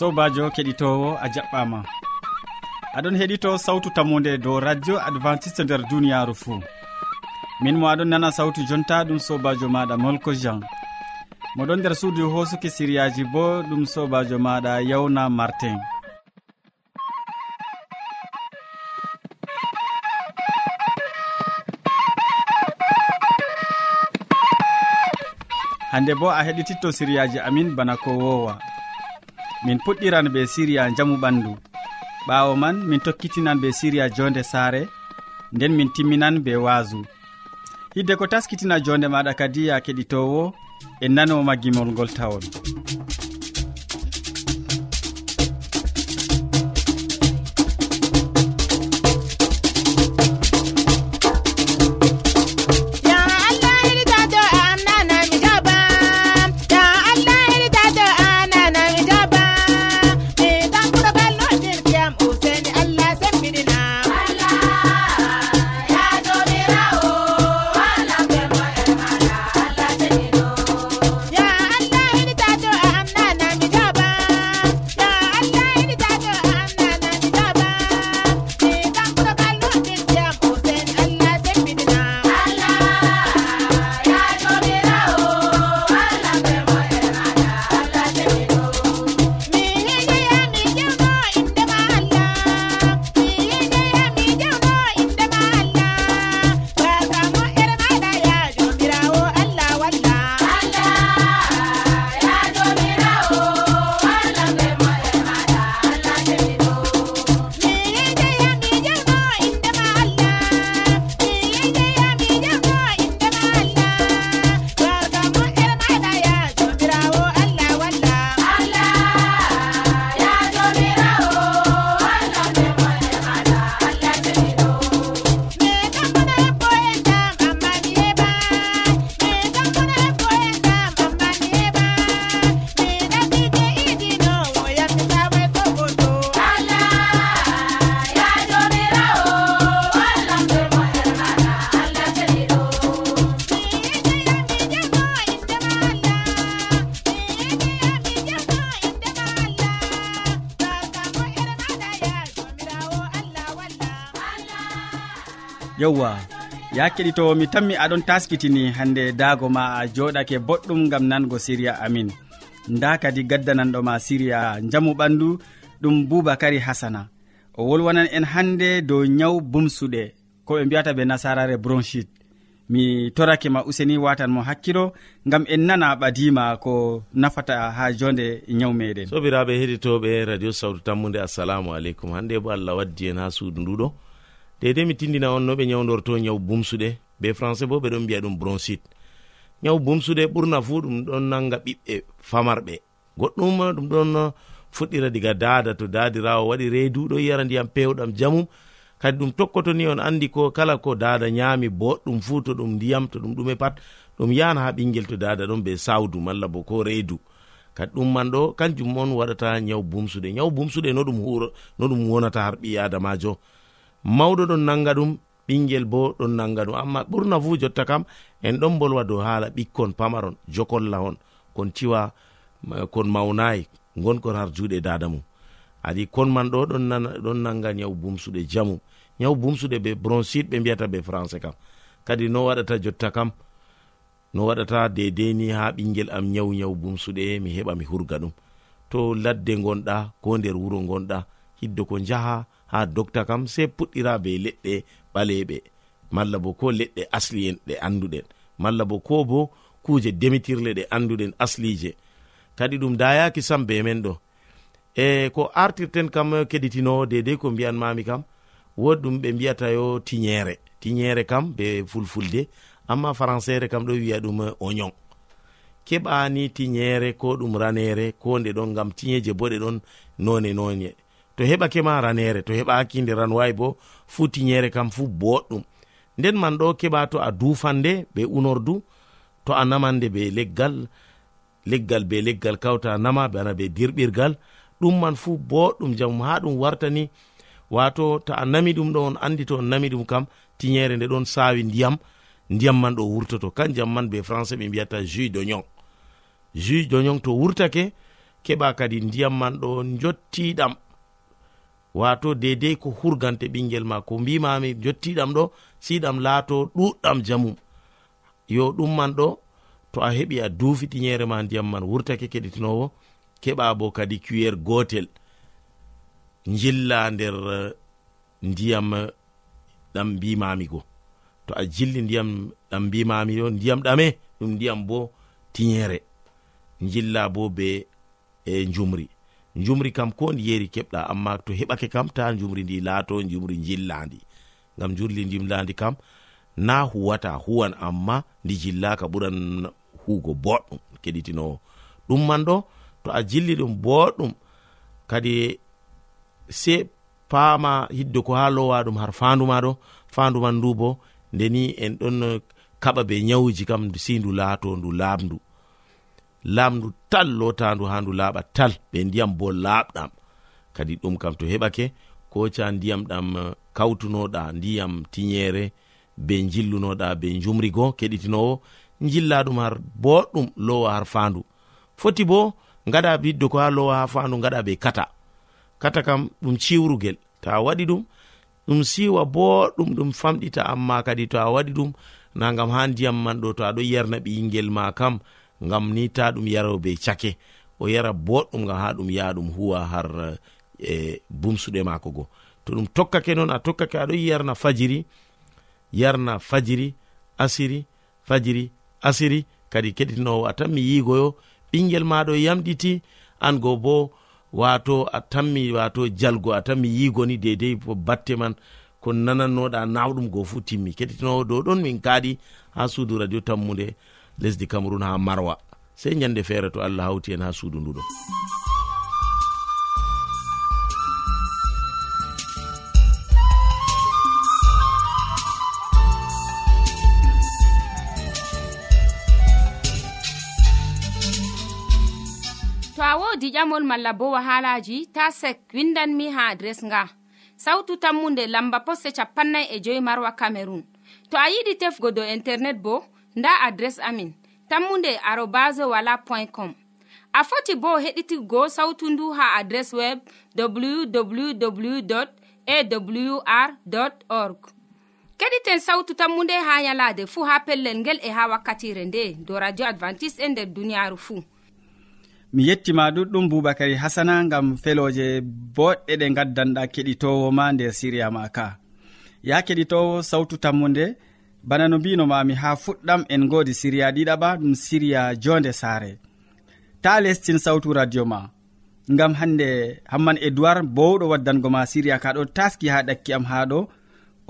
sobajo keɗitowo a jaɓɓama. Aɗon heɗito sawtu tammude dow radio adventiste nder duniyaru fou min mo aɗon nana sawtu jonta ɗum sobajo maɗa molko jean. Moɗon nder suudu hosuki siriyaji bo ɗum sobajo maɗa yawna martin. Hande bo a heɗititto siriyaji amin bana ko wowa. min puɗɗiran be siriya jamu ɓandu. Ɓawo man min tokkitinan be siriya jonde saare nden min timminan be waasu hidde ko taskitina jonde maɗa kadi ya keɗitowo en nanoma gimol ngol tawon. ya keɗitowo mi tammi aɗon taskitini hande daago ma a joɗake boɗɗum gam nango siriya amin. Nda kadi gaddananɗoma siriya jamu ɓandu ɗum boubacary hasana o wolwanan en hande dow nyaw bumsuɗe ko ɓe mbiyata ɓe nasarare bronchit mi torake ma useni watan mo hakkilo gam en nana ɓadima ko nafata ha jonde nyaw meɗen. Sobiraɓe heɗitoɓe radio sawtu tammude assalamu aleykum. Hande bo allah waddi en ha suudu nduɗo dede mi tindina on no ɓe nyawdorto nyaw bumsuɗe. Be français bo ɓe ɗon mbiya ɗum bronsit nyaw bumsuɗe ɓurna fu ɗum ɗon nanga ɓiɓɓe famarɓe. Goɗɗum ɗum ɗon fuɗɗira diga dada to dadirawo waɗi reedu ɗo yara ndiyam pewɗam jamum. Kadi ɗum tokkoto ni on andi ko kala ko dada nyami boɗɗum fu to ɗum ndiyam to ɗum ɗume pat ɗum yana ha ɓingel to dada ɗon be sawdu malla bo ko reedu. Kadi ɗum man ɗo kanjum on waɗata nyaw bumsuɗe. Nyaw bumsuɗe no ɗum huro no ɗum wonata har ɓi adamajo mawɗo ɗon nanga ɗum ɓingel bo ɗon nanga ɗum. Amma ɓurna fu jotta kam en ɗon bolwa dow haala ɓikkon pamaron jokolla on kon ciwa kon mawnayi gonkon har juuɗe dada mum. Adi kon man ɗo ɗon ɗon nanga nyawu bumsuɗe jamu. Nyawu bumsuɗe be bronchite ɓe mbiyata be français kam. Kadi no waɗata jotta kam no waɗata dedei ni ha ɓingel am nyawu nyawu bumsuɗe mi heɓa mi hurga ɗum. To ladde gonɗa ko nder wuro gonɗa hiddo ko njaha ha dokta kam sei puɗɗira be leɗɗe ɓaleɓe. Malla bo ko leɗɗe asli en ɗe anduɗen. Malla bo ko bo kuje demitirle ɗe anduɗen aslije. Kadi ɗum dayaki sam be men ɗo. E ko artirten kam keɗitinowo dedei ko mbiyanmami kam wodi ɗum ɓe mbiyata yo tiñere tiñere kam be fulfulde amma françaire kam ɗo wiya ɗum oignon keɓani tiñere ko ɗum ranere ko nde ɗon gam tiñeje bo ɗe ɗon none none to heɓake ma ranere to heɓaki nde ranwawi bo fu tiñere kam fu boɗɗum. Nden man ɗo keɓa to a dufande be unordu to a namande be leggal leggal be leggal kawta nama bana be dirɓirgal ɗum man fu boɗɗum jamu ha ɗum wartani wato to a nami ɗum ɗo on andi to on nami ɗum kam tiñere nde ɗon sawi ndiyam ndiyam man ɗo wurtoto. Kanjam man be français ɓe mbiyata jus d'oignon. Jus d'oignon to wurtake keɓa kadi ndiyam man ɗo jottiɗam wato dedei ko hurgante ɓingel ma ko mbimami jottiɗam ɗo siɗam laato ɗuɗɗam jamum yo ɗumman ɗo to a heɓi a duufi ɗiyere ma ndiyam man wurtake keɗitinowo keɓa bo kadi cuyer gotel jilla nder eh, ndiyam eh, ɗam mbimami go. To a jilli ndiyam ɗam mbimami yo ndiyam ɗame ɗum ndiyam bo tiyere jilla bo be e jumri jumri kam ko ndi yeri keɓɗa amma to heɓake kam ta jumri ndi laato jumri jillandi ngam jurli jimlandi kam na huwata huwan amma ndi jillaka ɓuran hugo boɗɗum keɗitinowo ɗum man ɗo to a jilli ɗum boɗɗum kadi se paama hiddo ko ha lowa ɗum har fandu maɗo fandu man ndu bo ndeni en ɗon kaɓa be nyawuji kam si ndu laato ndu laamdu laamdu tal lotandu ha ndu laaɓa tal ɓe ndiyam bo laaɓɗam. Kadi ɗum kam to heɓake koca ndiyam ɗam eh, kawtunoɗa ndiyam tiñere be jillunoɗa be jumrigo keɗitinowo jilla ɗum har boɗɗum lowa har fandu foti bo gaɗa biddo ko ha lowa ha fandu gaɗa be kata. Kata kam ɗum ciwrugel. Ta waɗi ɗum ɗum siwa boɗɗum ɗum famɗita amma kadi to a waɗi ɗum na gam ha ndiyam man ɗo to aɗo yerna ɓiyingel ma kam ngam ni ta ɗum yara be cake. O yara boɗɗum gam ha ɗum yaha ɗum huwa har e bumsuɗe maako go. To ɗum tokkake noon a tokkake aɗo yi yarna fajiri yarna fajiri asiri fajiri asiri. Kadi keɗitinowo a tanmi yigoyo ɓingel maɗo yamɗiti an go bo wato a tanmi wato jalgo a tanmi yigoni dedei batte man ko nanannoɗa nawɗum go fu timmi. Keɗitinowo dow ɗon min kaaɗi ha suudu radio tammude lesdi cameron ha marwa. Sey ñande feere to allah hawti en ha suudu nduɗo to a wodi ƴamol malla bo wahalaji ta sek windanmi ha adres nga. Sautu tammunde lamba poste capannay e joyi marwa camerun to a yiɗi tefgo dow internet bo nda adres amin. Tammunde arobase wala point com. A foti bo heɗitigo sautu ndu ha adres web www awr org. Keɗiten sautu tammunde ha yalade fuu ha pellel ngel e ha wakkatire nde do radio advantice'e e nder duniyaaru fuu mi yettima ɗuɗɗum boubacary hasana gam feloje boɗɗe ɗe gaddanɗa keɗitowo ma nder siriya ma ka. Ya keɗitowo sautu tammu nde bana no mbinomami ha fuɗɗam en godi siriya ɗiɗaɓa ɗum siriya jonde saare. Ta lestin sawtu radio ma ngam hande hamman edoird bowɗo waddango ma siriya ka ɗo taski ha ɗakki am ha ɗo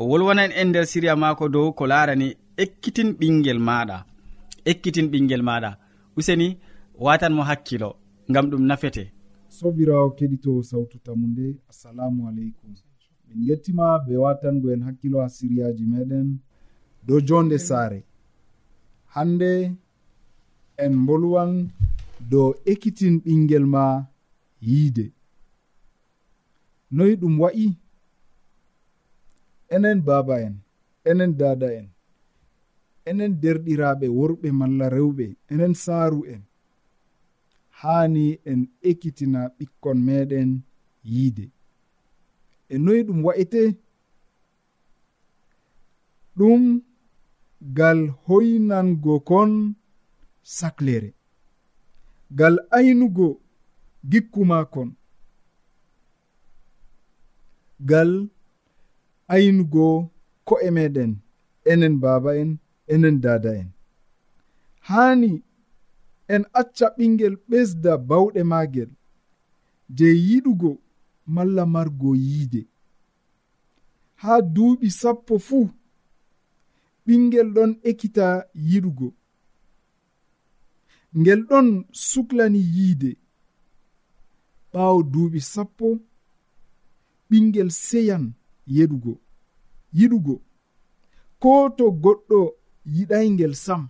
o wolwanan en nder siriya mako dow ko larani ekkitin ɓingel maɗa ekkitin ɓingel maɗa useni watanmo hakkilo ngam ɗum nafete. Sobirawo keɗito sawtu tamu nde assalamu aleykum. Min gettima be watango en hakkilo ha siriyaji meɗen. dow jonde saare. Hande en bolwan dow ekkitin ɓingel ma yiide. Noyi ɗum wa'i enen baaba en enen dada en enen derɗiraɓe worɓe malla rewɓe enen saaru en. Haani en ekkitina ɓikkon meɗen yiide. E noyi ɗum wa'ite ɗum gal hoynango kon saklere gal aynugo gikkuma kon gal aynugo ko'e meɗen enen baaba en enen dada en. Haani en acca ɓingel ɓesda bawɗe maagel je yiɗugo malla margo yiide. Haa duuɓi sappo fuu ɓingel ɗon ekkita yiɗugo. Ngel ɗon suklani yiide. Ɓaawo duuɓi sappo ɓingel seyan yeɗugo yiɗugo. Ko to goɗɗo yiɗaygel sam.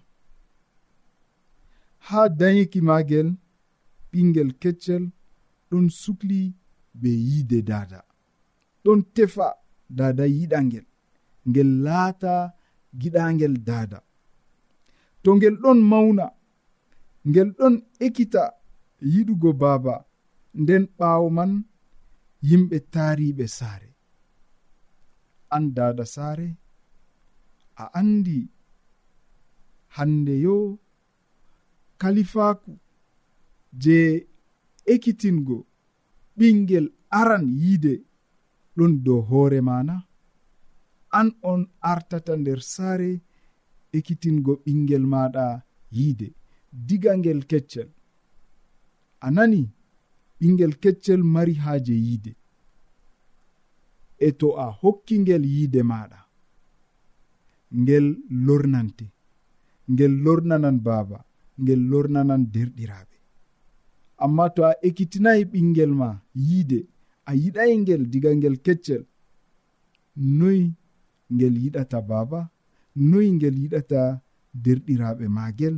Haa dayiki maagel ɓingel keccel ɗon sukli be yiide dada ɗon tefa dada yiɗa ngel. Ngel laata giɗagel daada to ngel ɗon mawna ngel ɗon ekkita yiɗugo baaba nden ɓaawo man yimɓe taariɓe saare. An daada saare a andi hande yo kalifaku je ekkitingo ɓingel aran yiide ɗon dow hoore mana an on artata nder saare ekkitingo ɓingel maɗa yiide. Diga ngel keccel a nani ɓingel keccel mari haaje yiide. E to a hokki ngel yiide maɗa ngel lornante ngel lornanan baaba ngel lornanan derɗiraaɓe. Amma to a ekkitinayi ɓingel ma yiide a yiɗayi ngel diga ngel keccel noyi ngel yiɗata baaba noyi ngel yiɗata derɗiraaɓe maagel.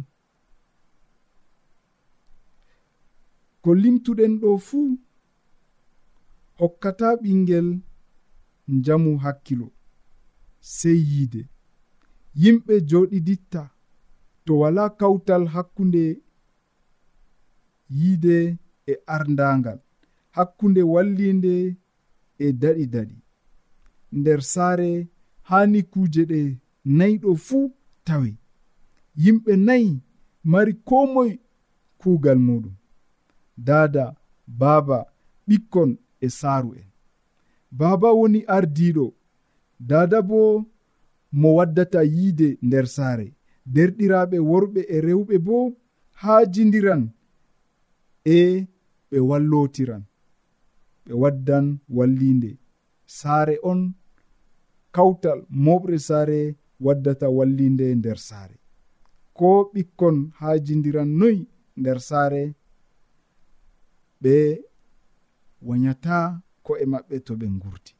Ko limtuɗen ɗo fuu hokkata ɓingel njamu hakkilo sey yiide. Yimɓe joɗiditta to wala kawtal hakkunde yiide e ardangal hakkunde wallinde e daɗi daɗi nder saare hani kuje ɗe nayi ɗo fuu tawe. Yimɓe nayi mari ko moy kuugal muɗum. Dada baaba ɓikkon e saaru en. Baaba woni ardiɗo dada bo mo waddata yiide nder saare. Derɗiraɓe worɓe e rewɓe bo haajidiran e ɓe wallotiran. Ɓe waddan wallinde saare on kawtal moɓre saare waddata wallinde nder saare. Ko ɓikkon haajidiran noyi nder saare ɓe wayata ko'e maɓɓe to ɓe gurti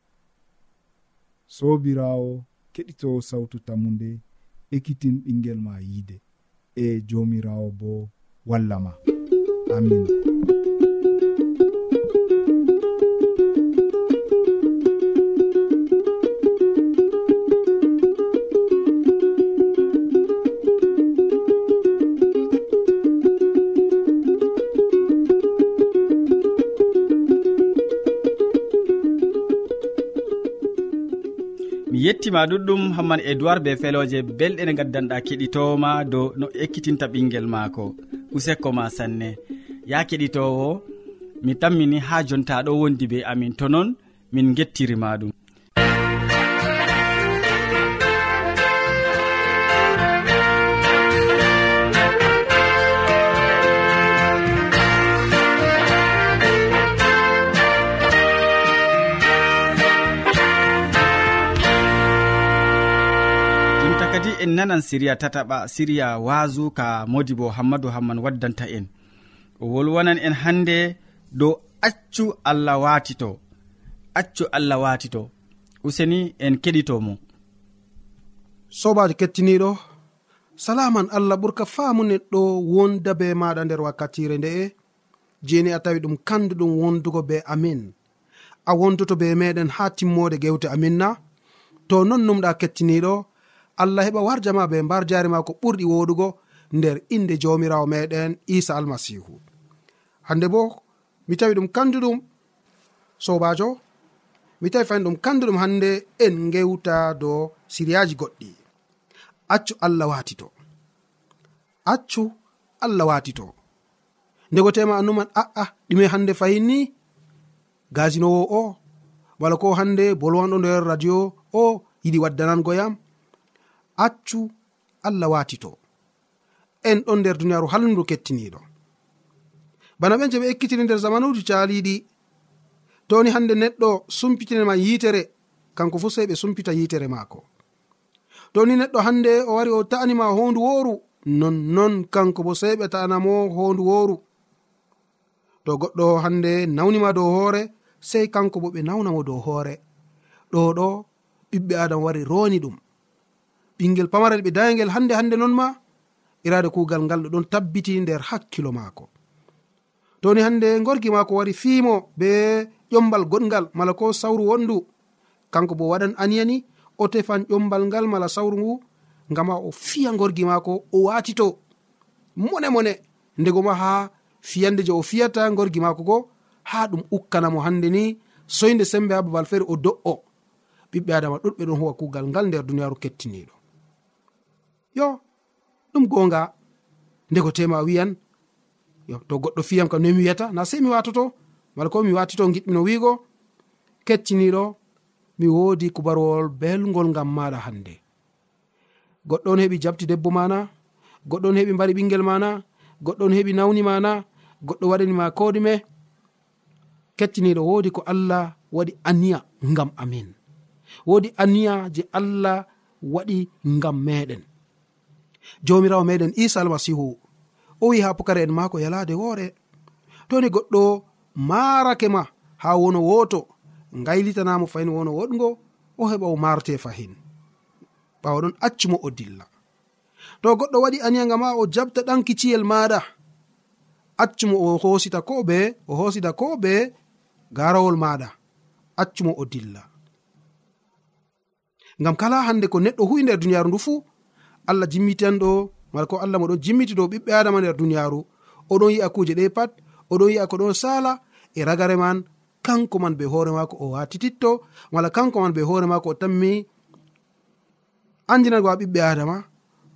sobirawo keɗito sawtu tammude ekkitin ɓingel ma yiide. E jomirawo bo wallama amina gettima ɗuɗɗum hamman edoird be feloje belɗe ɗe gaddanɗa keɗitowoma dow no ekkitinta ɓinguel maako. Useko ma sanne. Ya keɗitowo mi tammini ha jonta ɗo wondi be amin to noon min gettirima ɗum. nanan siriya tataɓa siriya waasu ka modi bo hammadou hamman waddanta en. O wolwanan en hannde dow accu allah waatito accu allah waatito. Useni en keɗitomo sobajo kettiniɗo salaman allah ɓurka faamu neɗɗo wonda be maɗa nder wakkatire nde'e jeni a tawi ɗum kanduɗum wondugo be amin. A wondoto be meɗen ha timmode gewte amin na. To non numɗa kettiniɗo allah heɓa warjama be mbar jari ma ko ɓurɗi woɗugo nder inde jawmirawo meɗen isa almasihu. Hande bo mi tawi ɗum kanduɗum sobajo mi tawi fani ɗum kanduɗum hande en gewta dow siriyaji goɗɗi. Accu allah watito accu allah watito ndego tema annuman aa ɗume hande fahinni gasinowo o? Wala ko hande bolwanɗo nder radio o? Yiɗi waddanango yam accu allah watito en ɗon nder duniyaru halndu kettiniɗo bana ɓen je ɓe ekkitini nder zamanuji caliɗi toni hande neɗɗo sumpitinema yitere kanko fu sei ɓe sumpita yitere maako. Toni neɗɗo hande o wari o ta'anima hondu wooru nonnon kanko bo sei ɓe ta'anamo hondu wooru. To goɗɗo hande nawnima dow hoore sei kanko bo ɓe nawnamo dow hoore. Ɗo ɗo ɓiɓɓe adam wari roni ɗum. ɓingel pamarel ɓe dayagel hande hande non ma irade kugal ngal ɗo ɗon tabbiti nder hakkilo maako. Toni hande gorgi maako wari fiimo be ƴombal goɗgal mala ko sawru wondu kanko bo waɗan aniyani o tefan ƴombal ngal mala sawru ngu ngama o fiya gorgi maako o watito mone mone. Ndego ma ha fiyande je o fiyata gorgi maako go ha ɗum ukkanamo hande ni soyde sembe ha babal feere o do'o. Ɓiɓɓe adama ɗuɗɓe ɗon huwa kugal ngal nder duniyaru kettiniɗo yo ɗum gonga ndego tema wiyan yo to goɗɗo fiyam kam nomi wiyata na sei mi watoto mala ko mi watito giɗmino wiigo kecciniɗo mi woodi kubarwol belgol ngam maɗa hande goɗɗo on heɓi jabti debbo mana goɗɗo on heɓi mbari ɓingel mana goɗɗo on heɓi nawni mana goɗɗo waɗanima koɗume kettiniɗo woodi ko allah waɗi aniya ngam amin. Woodi aniya je allah waɗi ngam meɗen jomirawo meɗen isa almasihu. O wi ha pukara en mako yalade woore. Toni goɗɗo marake ma ha wono woto gaylitanamo fahin wono woɗgo o heɓa o marte fahin. Ɓawa ɗon accumo o dilla. To goɗɗo waɗi aniyaga ma o jabta ɗanki ciyel maɗa accumo o hosita ko be o hosita ko be garawol maɗa accumo o dilla. Ngam kala hande ko neɗɗo huwi nder duniyaru ndu fuu allah jimmiten ɗo mala ko allah moɗon jimmiti dow ɓiɓɓe adama nder duniyaru oɗon yi'a kuje ɗe pat oɗon yi'a ko ɗon sala e ragare man. Kanko man be hoore mako o watititto wala kanko man be hoore mako o tammi. Andinago ha ɓiɓɓe adama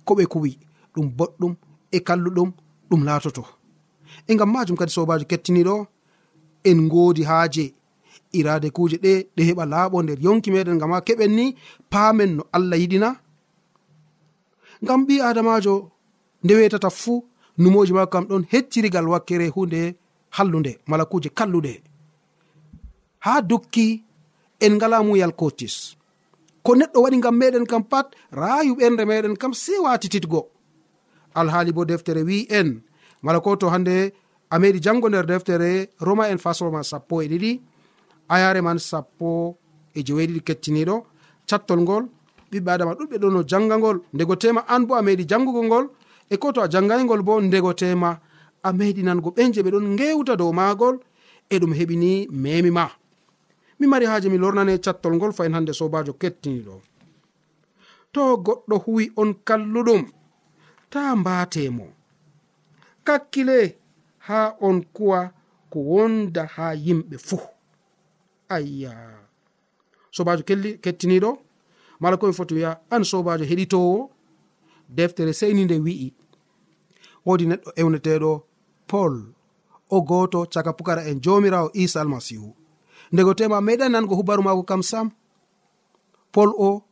ko ɓe kuwi ɗum boɗɗum e kalluɗum ɗum laatoto. E gam majum kadi sobajo kettiniɗo en godi haaje. Irade kuje ɗe ɗe heɓa laaɓo nder yonki meɗen gam ha keɓen ni paamen no allah yiɗina. ngam ɓi adamajo nde wetata fuu numoji mako kam ɗon heccirigal wakkere hunde hallunde mala kuje kalluɗe ha dukki en ngala muyal kotis ko neɗɗo waɗi ngam meɗen kam pat rayu ɓernde meɗen kam se watititgo alhaali bo deftere wi en mala ko to hande a meɗi jango nder deftere roma en fasoma sappo e ɗiɗi ayare man sappo e jeweeɗiɗi kettiniɗo cattol ngol ɓiɓɓe adama ɗuɗɓe ɗo no janga ngol. Ndego tema an bo a meɗi jangugo ngol. E ko to a jangaygol bo ndego tema a meɗi nango ɓen je ɓe ɗon gewta dow magol e ɗum heɓini memi ma. Mi mari haji mi lornane cattol ngol fayin hande sobajo kettiniɗo. To goɗɗo huwi on kalluɗum ta mbatemo kakkile ha on kuwa ko wonda ha yimɓe fuu. Ayya. Sobajo kettiniɗo? mala komi foti wiya an sobajo heɗitowo deftere seyni nde wi'i. Wodi neɗɗo ewneteɗo paul o goto caka pukara en jomirawo isa almasihu. Ndego tema meɗan nango hubaru mako kam sam. Paul o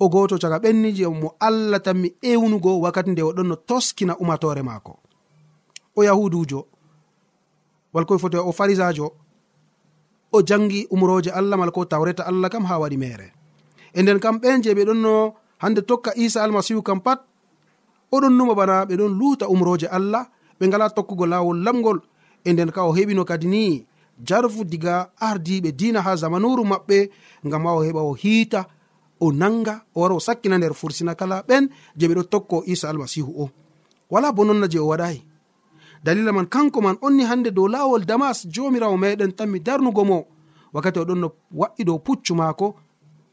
o goto caka ɓenniji mo allah tanmi ewnugo wakkati nde oɗon no toskina umatore maako. O yahudujo walkoye foti o farisajo o jangi umroje allah mala ko tawreta allah kam ha waɗi mere. e nden kam ɓen je ɓe ɗonno hande tokka isa almasihu kam pat oɗon numa bana ɓe ɗon luta umroje allah ɓe ngala tokkugo lawol lamgol e nden ka o heɓino kadi ni jarfu diga ardiɓe dina ha zamanuru maɓɓe ngam ha o heɓa o hiita o nanga o wara o sakkina nder fursina kala ɓen je ɓeɗo tokko isa almasihu o. Wala bo nonna je o waɗayi dalila man kanko man onni hande dow lawol damas jomirawo meɗen tanmi darnugo mo. Wakkati o ɗon no wa'i dow puccu maako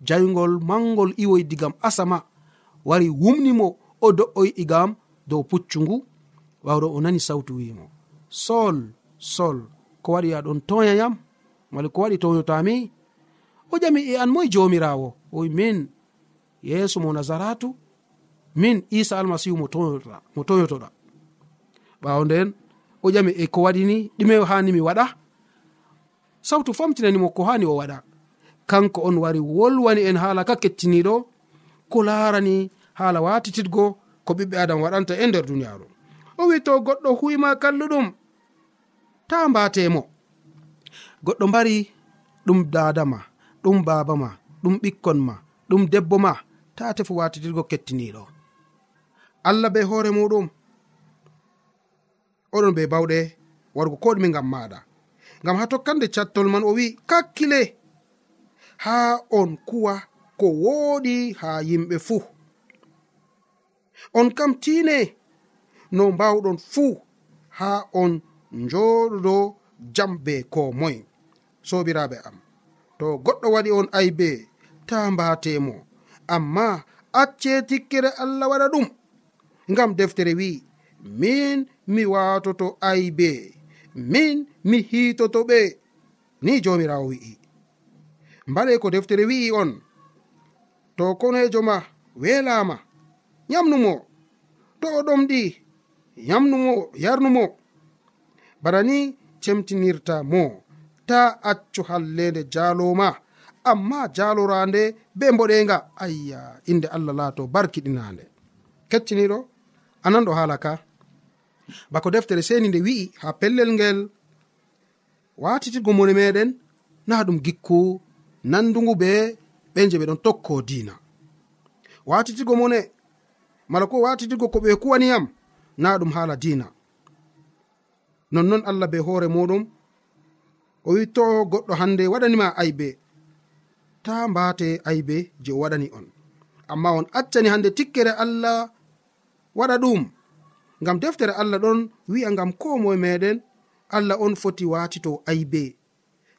jawgol mangol iwoy digam asama wari wumnimo o do'oy igam dow puccu ngu wawro o nani sawtu wimo. Sol sol ko waɗi aɗon toya yam mala ko waɗi toyotami o ƴami e an moye jomirawo oy min yeeso mo nazaratu min isa almasihu mo toyotoɗa. Ɓawo nden o ƴami e ko waɗini ɗume hani mi waɗa sawtu famtinanimo ko hani o waɗa. kanko on wari wolwani en haala ka kettiniɗo ko laarani haala watititgo ko ɓiɓɓe adam waɗanta e nder duniyaaru. O wi to goɗɗo huwima kalluɗum ta mbatemo goɗɗo mbari ɗum dadama ɗum baba ma ɗum ɓikkon ma ɗum debbo ma ta tefu watitirgo kettiniɗo allah be hoore muɗum. Oɗon be bawɗe wargo ko ɗume ngam maɗa ngam ha tokkande cattol man o wi kakkile. haa on kuwa ko wooɗi haa yimɓe fuu. On kam tiine no mbawɗon fuu haa on njooɗoɗo jam be ko moye sobiraɓe am. To goɗɗo waɗi on aybe ta mbatemo amma acce tikkere allah waɗa ɗum ngam deftere wi'i min mi watoto aybe min mi hiitoto ɓe ni jomirawo wi'i. mbale ko deftere wi'i on. To konejo ma welama yamnumo to o ɗomɗi yamnumo yarnumo bana ni cemtinirta mo ta accu hallende jaloma amma jalorande be mboɗenga ayya inde allah laato barkiɗinande kecciniɗo anan ɗo haala ka. Bako deftere seni nde wi'i ha pellel ngel. Watitigo mone meɗen na ɗum gikku. nandugu be ɓe je ɓe ɗon tokko dina watitigo mone mala ko watitigo ko ɓe kuwaniyam na ɗum haala dina nonnon allah be hoore muɗum o wi to goɗɗo hande waɗanima aybe ta mbate aybe je o waɗani on. Amma on accani hande tikkere allah waɗa ɗum ngam deftere allah ɗon wi'a ngam ko moye meɗen allah on foti watito aybe.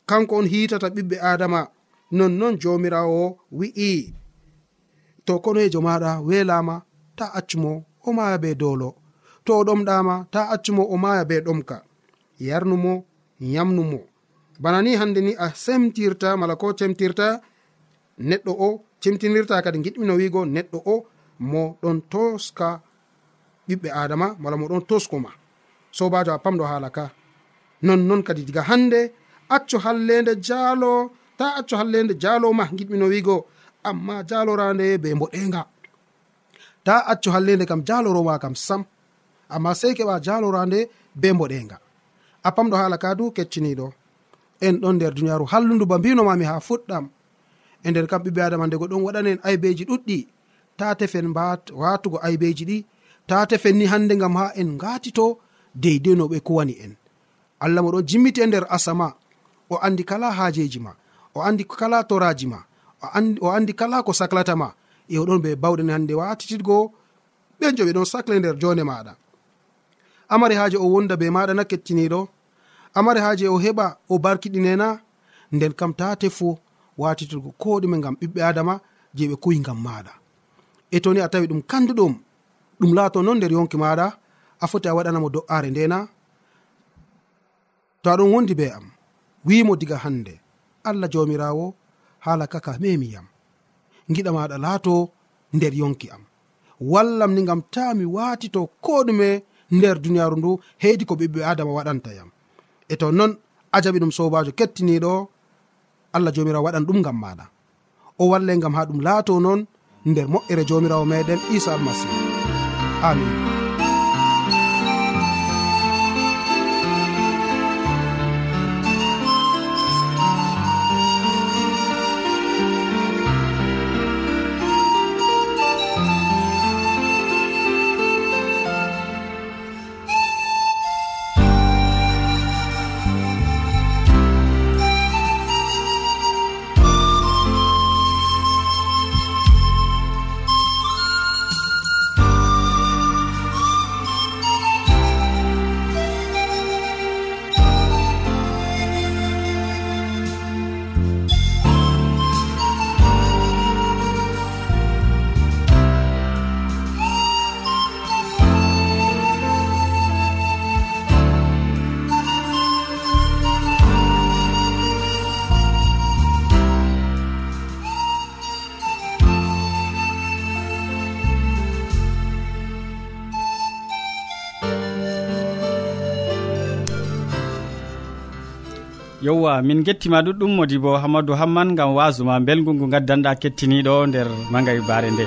Kanko on hitata ɓiɓɓe adama nonnon jomirawo wi'i. To konoyejo maɗa welama ta accumo o maya be dolo. To o ɗomɗama ta accumo o maya be ɗomka. Yarnumo yamnumo bana ni hande ni a semtirta mala ko cemtirta neɗɗo o cimtinirta kadi giɗmino wigo neɗɗo o mo ɗon toska ɓiɓɓe adama mala mo ɗon toskoma sobajo a pamɗo haala ka. Nonnon kadi diga hande accu hallende jaalo ta acco hallende jaloma giɗmino wigo amma jalorande be mboɗenga. Ta acco hallende kam jaloroma kam sam. Amma sei keɓa jalorande be mboɗenga. A pamɗo hala ka du kecciniɗo en ɗon nder duniyaru hallundu ba mbinomami ha fuɗɗam. E nder kam ɓiɓɓe adama ndego ɗon waɗanen aybeji ɗuɗɗi. Ta tefen watugo aybeji ɗi. Ta tefen ni hande gam ha en gatito deydei no ɓe kuwani en. Allah moɗon jimmiti e nder asama. O andi kala hajeji ma. o andi kala toraji ma o andi kala ko saklatama e oɗon ɓe bawɗen hande watititgo ɓe jo ɓe ɗon sakle nder jone maɗa amari haaje o wonda be maɗa na kettiniɗo amari haaje o heɓa o barkiɗinena nden kam ta tefo watitirgo ko ɗume gam ɓiɓɓe adama je ɓe kuyi gam maɗa e toni a tawi ɗum kanduɗum ɗum laato non nder yonki maɗa a foti a waɗanamo do'are ndena to aɗon wondi be am wimo diga hande allah jamirawo hala kaka memi yam. Giɗa maɗa laato nder yonki am. Wallam ni gam ta mi watito ko ɗume nder duniyaru ndu heydi ko ɓiɓɓe adama waɗanta yam. E to non ajaɓi ɗum sobajo kettiniɗo allah jomirawo waɗan ɗum gam maɗa. O walle gam ha ɗum laato noon nder moƴƴere jomirawo meɗen isa almasihu amin. yewwa min gettima ɗuɗɗum modi bo hammadou hamman gam wasuma belgu ngu gaddanɗa kettiniɗo nder magayi bare nde.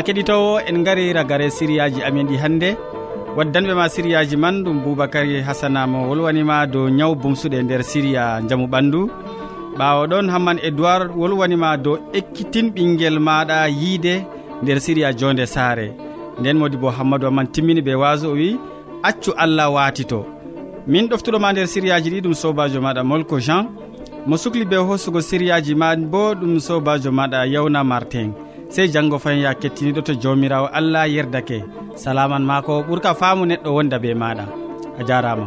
ma keɗitowo en gari ragare siriyaji amin ɗi hannde. Waddanɓe ma siriyaji man ɗum boubacary hasana mo wolwanima dow ñaw bumsuɗe nder siriya jaamu ɓandu. Ɓawo ɗon hamman edoird wolwanima dow ekkitin ɓinguel maɗa yiide nder siriya jonde saare. Nden modi bo hammadou amman timmini ɓe waso o wi accu allah watito min ɗoftuɗoma nder siriyaji ɗi ɗum sobajo maɗa molko jean. Mo sukli be hosugo siriyaji ma bo ɗum sobajo maɗa yawna martin. sey janngo fayin ya kettiniɗo to jawmirawo allah yerdake. Salaman ma ko ɓuurka faamu neɗɗo wonda be maɗa a jarama